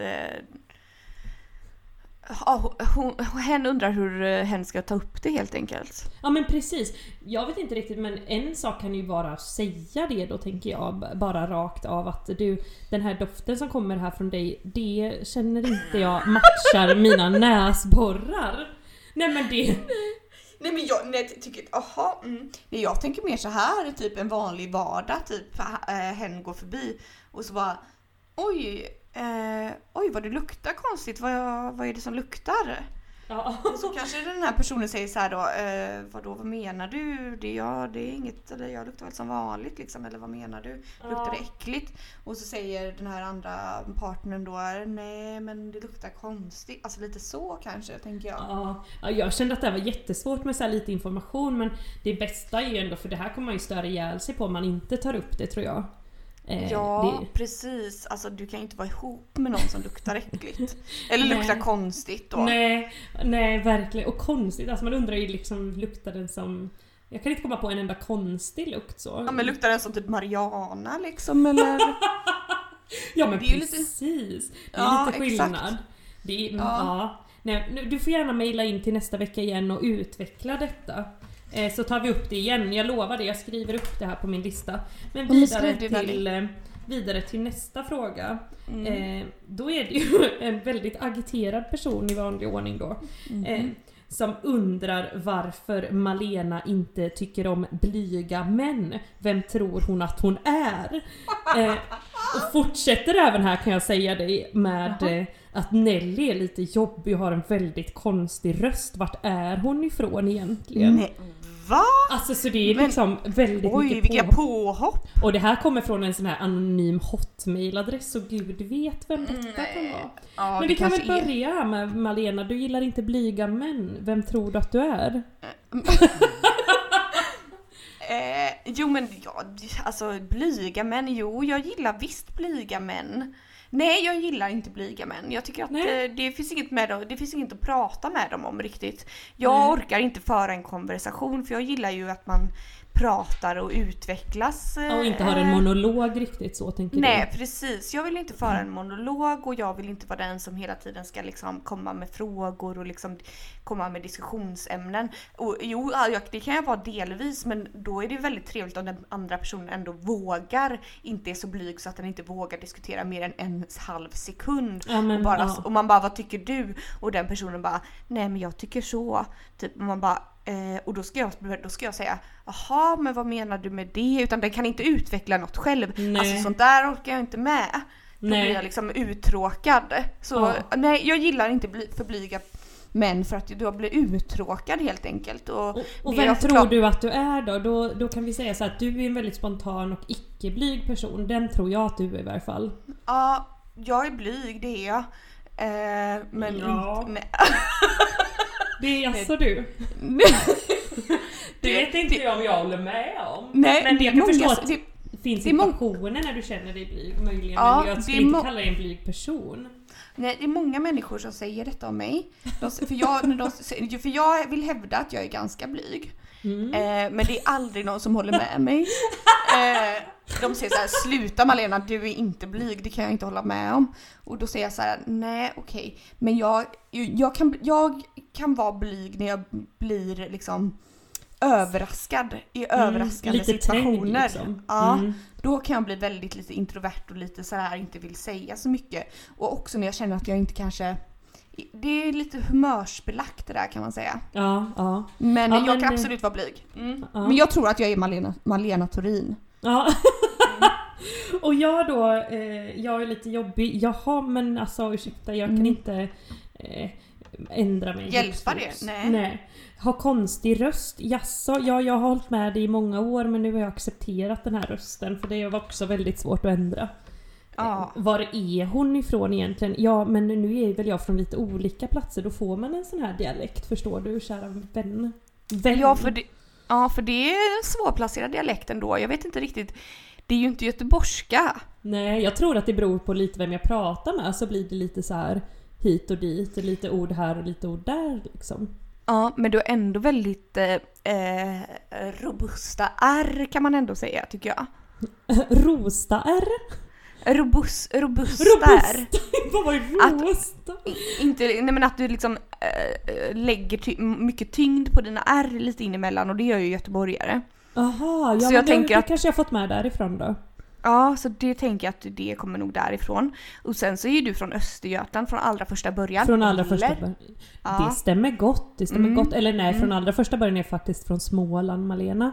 Eh, ja, hon, hen undrar hur eh, hen ska ta upp det helt enkelt. Ja men precis. Jag vet inte riktigt men en sak kan ju vara att säga det då tänker jag. Bara rakt av att du, den här doften som kommer här från dig, det känner inte jag matchar mina <laughs> näsborrar. Nej men det... Nej men jag nej, tycker, aha, mm. nej, jag tänker mer så här, typ en vanlig vardag, typ äh, hen går förbi och så bara oj, eh, oj vad det luktar konstigt, vad, vad är det som luktar? Ja. Så kanske den här personen säger så här då, eh, vadå vad menar du? Det, ja, det är inget, eller jag luktar väl som vanligt liksom, eller vad menar du? Luktar det äckligt? Och så säger den här andra partnern då, nej men det luktar konstigt. Alltså lite så kanske, tänker jag. Ja, ja, jag kände att det här var jättesvårt med så lite information men det bästa är ju ändå, för det här kommer man ju störa ihjäl sig på om man inte tar upp det tror jag. Eh, Ja, det, precis. Alltså du kan ju inte vara ihop med någon som luktar äckligt. <laughs> Eller Nej. luktar konstigt då. nej, nej verkligen. Och konstigt, alltså man undrar ju liksom, luktar den som... Jag kan inte komma på en enda konstig lukt så. Ja men luktar den som typ Mariana liksom eller? <laughs> Ja men Det är ju lite- precis! Det är Ja, lite exakt. skillnad. Det är, ja. Ja. Nej, du får gärna mejla in till nästa vecka igen och utveckla detta. Eh, så tar vi upp det igen. Jag lovar det, jag skriver upp det här på min lista. Men vidare till, eh, vidare till nästa fråga. Mm. Eh, då är det ju <laughs> en väldigt agiterad person i vanlig ordning då. Mm. Eh, som undrar varför Malena inte tycker om blyga män. Vem tror hon att hon är? <laughs> Eh, och fortsätter även här kan jag säga dig med eh, att Nelly är lite jobbig och har en väldigt konstig röst. Vart är hon ifrån egentligen? Nej, va? Alltså så det är Men- liksom väldigt Oj mycket vilka påhopp. påhopp! Och det här kommer från en sån här anonym hotmailadress så gud vet vem detta kan Nej. vara. Ja, Men vi kan väl börja här med Malena, du gillar inte blyga män. Vem tror du att du är? <laughs> Eh, jo men ja, alltså blyga män, jo jag gillar visst blyga män. Nej jag gillar inte blyga män. Jag tycker att Nej. eh, det finns inget med dem, det finns inget att prata med dem om riktigt. Jag Nej. orkar inte föra en konversation för jag gillar ju att man pratar och utvecklas. eh, Och inte har en monolog riktigt så tänker Nej precis, jag vill inte föra en monolog och jag vill inte vara den som hela tiden ska liksom komma med frågor och liksom komma med diskussionsämnen. Och, jo, det kan jag vara delvis men då är det väldigt trevligt om den andra personen ändå vågar, inte är så blyg så att den inte vågar diskutera mer än en halv sekund. Ja, men, och, bara, ja. och man bara vad tycker du? Och den personen bara nej men jag tycker så. Typ, man bara Eh, och då ska, jag, då ska jag säga jaha men vad menar du med det? Utan den kan inte utveckla något själv. Nej. Alltså sånt där orkar jag inte med. Då Nej. blir jag liksom uttråkad. Så Ja. nej, jag gillar inte för blyga män för att jag blir uttråkad helt enkelt. Och, Och, och vem tror du att du är då? då? Då kan vi säga så att du är en väldigt spontan och icke-blyg person. Den tror jag att du är i varje fall. Ja, jag är blyg, det är jag. Eh, men Ja. inte... <laughs> Det är alltså du. Det vet inte jag om jag håller med om. Nej, men det jag kan förstå många, att det, finns det situationer när du känner dig blyg möjligen. Ja, men jag skulle inte kalla dig en blyg person. nej, det är många människor som säger detta om mig. De, för, jag, de, för jag vill hävda att jag är ganska blyg. Mm. Eh, men det är aldrig någon som håller med mig. <laughs> Eh, de säger så här, sluta Malena, du är inte blyg, det kan jag inte hålla med om. Och då säger jag så här, nej okej, men jag, jag, kan, jag kan vara blyg när jag blir liksom överraskad i överraskande Mm, trängd, situationer. liksom. Ja, Mm. Då kan jag bli väldigt lite introvert och lite så här inte vill säga så mycket. Och också när jag känner att jag inte kanske det är lite humörsbelagt det där kan man säga. Ja, ja. Men Ja, jag men- kan absolut vara blyg. Mm. Ja. Men jag tror att jag är Malena, Malena Torin. Ja. <laughs> och jag då, eh, jag är lite jobbig. Jaha men alltså ursäkta jag kan Mm. inte eh, ändra mig. Hjälpa det? Nej. Nej. Ha konstig röst? Jaså, ja jag har hållit med dig i många år men nu har jag accepterat den här rösten för det var också väldigt svårt att ändra. Ja. Var är hon ifrån egentligen? Ja men nu är väl jag från lite olika platser, då får man en sån här dialekt förstår du kära vän. vän. Ja för, det, ja, för det är en svårplacerad dialekt ändå. Jag vet inte riktigt. Det är ju inte göteborgska. Nej, jag tror att det beror på lite vem jag pratar med så blir det lite så här hit och dit, lite ord här och lite ord där liksom. Ja, men du har ändå väldigt eh, eh, robusta R kan man ändå säga tycker jag. <laughs> Rosta-R? Robust, <laughs> robusta R. Robusta? Att-? Inte, nej men att du liksom eh, lägger ty- mycket tyngd på dina R lite in emellan och det gör ju göteborgare. Aha, ja Så jag det, tänker det att- kanske jag fått med därifrån då. Ja, så det tänker jag att det kommer nog därifrån. Och sen så är ju du från Östergötland från allra första början. Från allra första eller? början. Ja. Det stämmer gott. Det stämmer Mm. gott. Eller nej, från Mm. allra första början är jag faktiskt från Småland, Malena.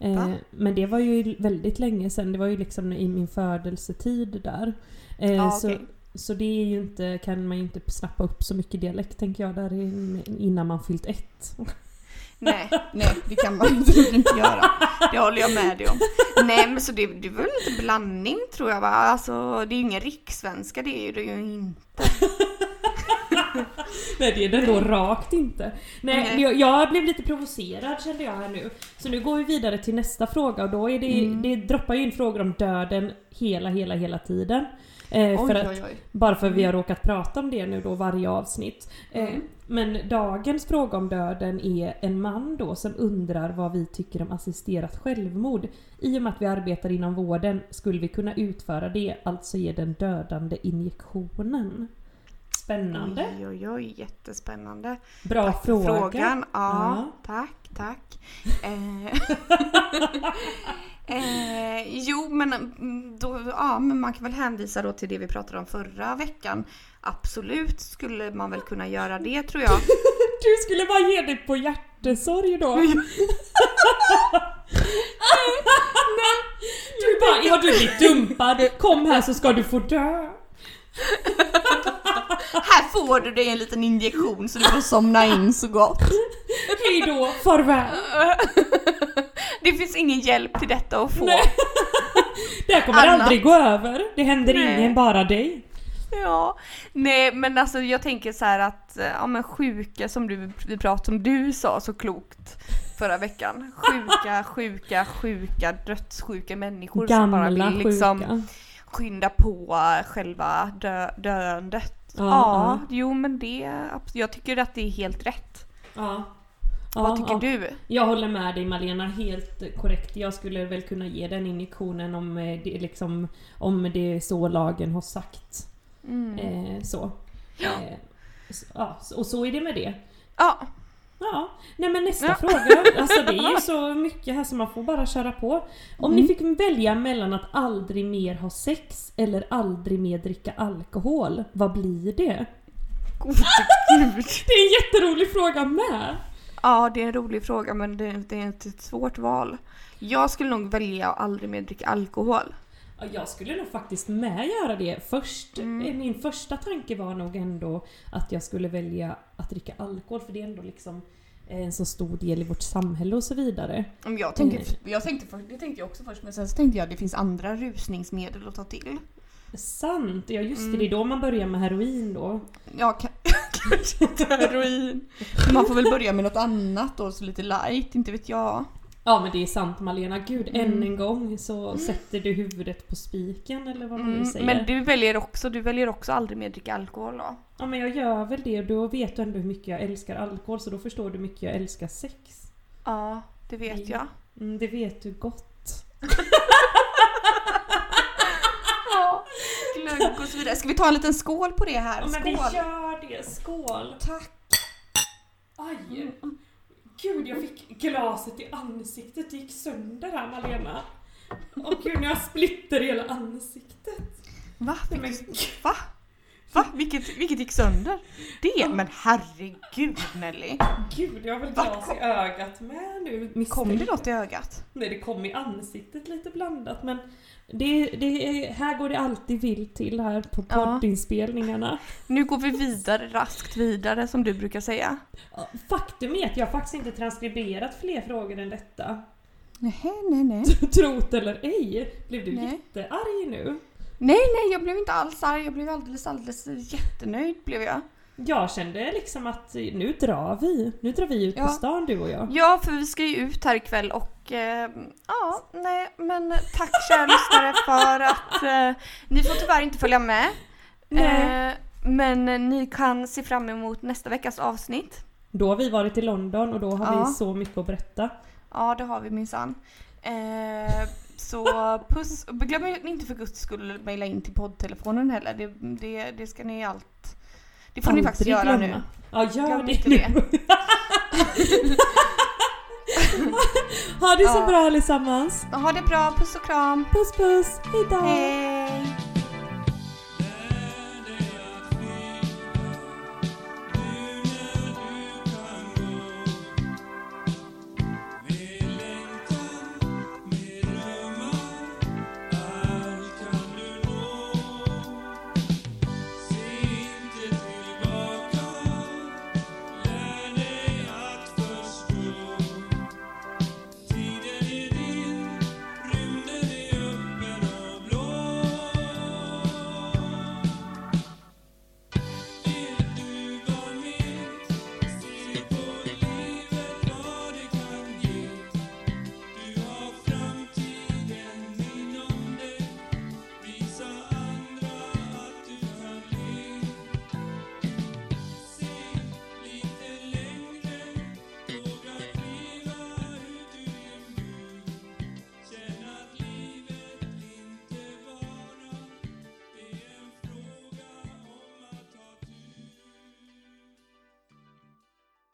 Eh, men det var ju väldigt länge sedan. Det var ju liksom i min födelsetid där. Eh, Ja, så, okej. så det är ju inte, kan man ju inte snappa upp så mycket dialekt tänker jag där in- innan man fyllt ett. <laughs> Nej, nej det kan man absolut <laughs> inte göra. Det håller jag med dig om. Nej men så det, det är väl lite blandning tror jag va? Alltså det är ju ingen rikssvenska det är det ju inte. <laughs> <laughs> Nej det är det då rakt inte. Nej, Nej. Jag, jag blev lite provocerad kände jag här nu. Så nu går vi vidare till nästa fråga och då är det, Mm. det droppar ju in frågor om döden hela, hela, hela tiden. Eh, Oj för att, oj oj. Bara för att vi har råkat prata om det nu då varje avsnitt. Eh, Mm. men dagens fråga om döden är en man då som undrar vad vi tycker om assisterat självmord. I och med att vi arbetar inom vården skulle vi kunna utföra det, alltså ge den dödande injektionen. Spännande. Oj oj oj, jättespännande. Bra Tack för fråga. frågan. Ja, Ja. tack, tack. Eh, <laughs> eh, jo, men, mm, då, ja, men man kan väl hänvisa då till det vi pratade om förra veckan. Absolut skulle man väl kunna göra det tror jag. <laughs> Du skulle bara ge dig på hjärtesorg då. <laughs> Du bara, har du blivit dumpad? Kom här så ska du få dö. Här får du dig en liten injektion så du får somna in så gott. Hej då, farväl. <laughs> Det finns ingen hjälp till detta att få. Nej. Det här kommer Annat. aldrig gå över. Det händer Nej. ingen, bara dig. Ja, nej men alltså jag tänker så här att, ja men sjuka som du, vi pratade som du sa så klokt förra veckan. Sjuka, <laughs> sjuka, sjuka, dödssjuka människor som bara Gamla vill liksom sjuka. skynda på själva dö, döendet. Ja, Ja, ja. jo men det, jag tycker att det är helt rätt. Ja. Vad Ja, tycker ja. du? Jag håller med dig Malena, helt korrekt. Jag skulle väl kunna ge den injektionen om eh, det, liksom, om det är så lagen har sagt. Mm. Eh, så. Eh, s- ja, och så är det med det. Ja, Ja, nej men nästa Ja. fråga. Alltså det är ju så mycket här som man får bara köra på. Om Mm. ni fick välja mellan att aldrig mer ha sex eller aldrig mer dricka alkohol, vad blir det? gud. <laughs> Det är en jätterolig fråga med! Ja, det är en rolig fråga men det, det är ett svårt val. Jag skulle nog välja att aldrig mer dricka alkohol. Ja, Jag skulle nog faktiskt med göra det. Först, Mm. eh, Min första tanke var nog ändå att jag skulle välja att dricka alkohol för det är ändå liksom eh, en så stor del i vårt samhälle och så vidare. Jag tänkte, jag tänkte, för, det tänkte jag också först men sen så tänkte jag att det finns andra rusningsmedel att ta till. Sant! Ja just det, Mm. det är då man börjar med heroin då. Ja, ka- <laughs> kanske inte heroin. Man får väl börja med något annat då, så lite light, inte vet jag. Ja men det är sant Malena, gud Mm. än en gång så sätter du huvudet på spiken eller vad man nu Mm, säger. men du väljer också, du väljer också aldrig mer dricka alkohol då? Ja men jag gör väl det då vet du ändå hur mycket jag älskar alkohol så då förstår du hur mycket jag älskar sex. Ja, det vet Mm. jag. Mm, det vet du gott. <laughs> Ja, glögg och så vidare. Ska vi ta en liten skål på det här? Ja men vi Skål! gör det, skål! Tack! Aj! Gud jag fick glaset i ansiktet, det gick sönder här Malena. Åh gud, nu har jag splitter i hela ansiktet. Va? Men va? Va? Vilket, vilket gick sönder? Det? Men herregud Nelly! gud, jag har väl glas i ögat med nu. Kom det misstänker något i ögat? Nej, det kom i ansiktet lite blandat men det, det, är- här går det alltid vilt till här på Ja. poddinspelningarna. Nu går vi vidare, raskt vidare som du brukar säga. Faktum är att jag faktiskt inte transkriberat fler frågor än detta. Nej, nej, nej. <laughs> Trot eller ej, blev du Nej. jättearg nu? Nej, nej, jag blev inte alls arg. Jag blev alldeles, alldeles jättenöjd blev jag. Jag kände liksom att nu drar vi. Nu drar vi ut Ja. på stan du och jag. Ja, för vi ska ju ut här ikväll och eh, ja, nej, men tack kära lyssnare för att eh, ni får tyvärr inte följa med. Nej. Eh, men eh, ni kan se fram emot nästa veckas avsnitt. Då har vi varit i London och då har Ja. vi så mycket att berätta. Ja, det har vi minsann. Så puss. Glöm inte för guds skull mejla in till poddtelefonen heller. Det, det, det ska ni allt... Det får ni faktiskt Aldrig göra glömma. nu. Ja, gör Glöm det inte nu. det. <laughs> Ha det så Ja. bra allesammans. Ha det bra, puss och kram. Puss puss, hejdå! Hej!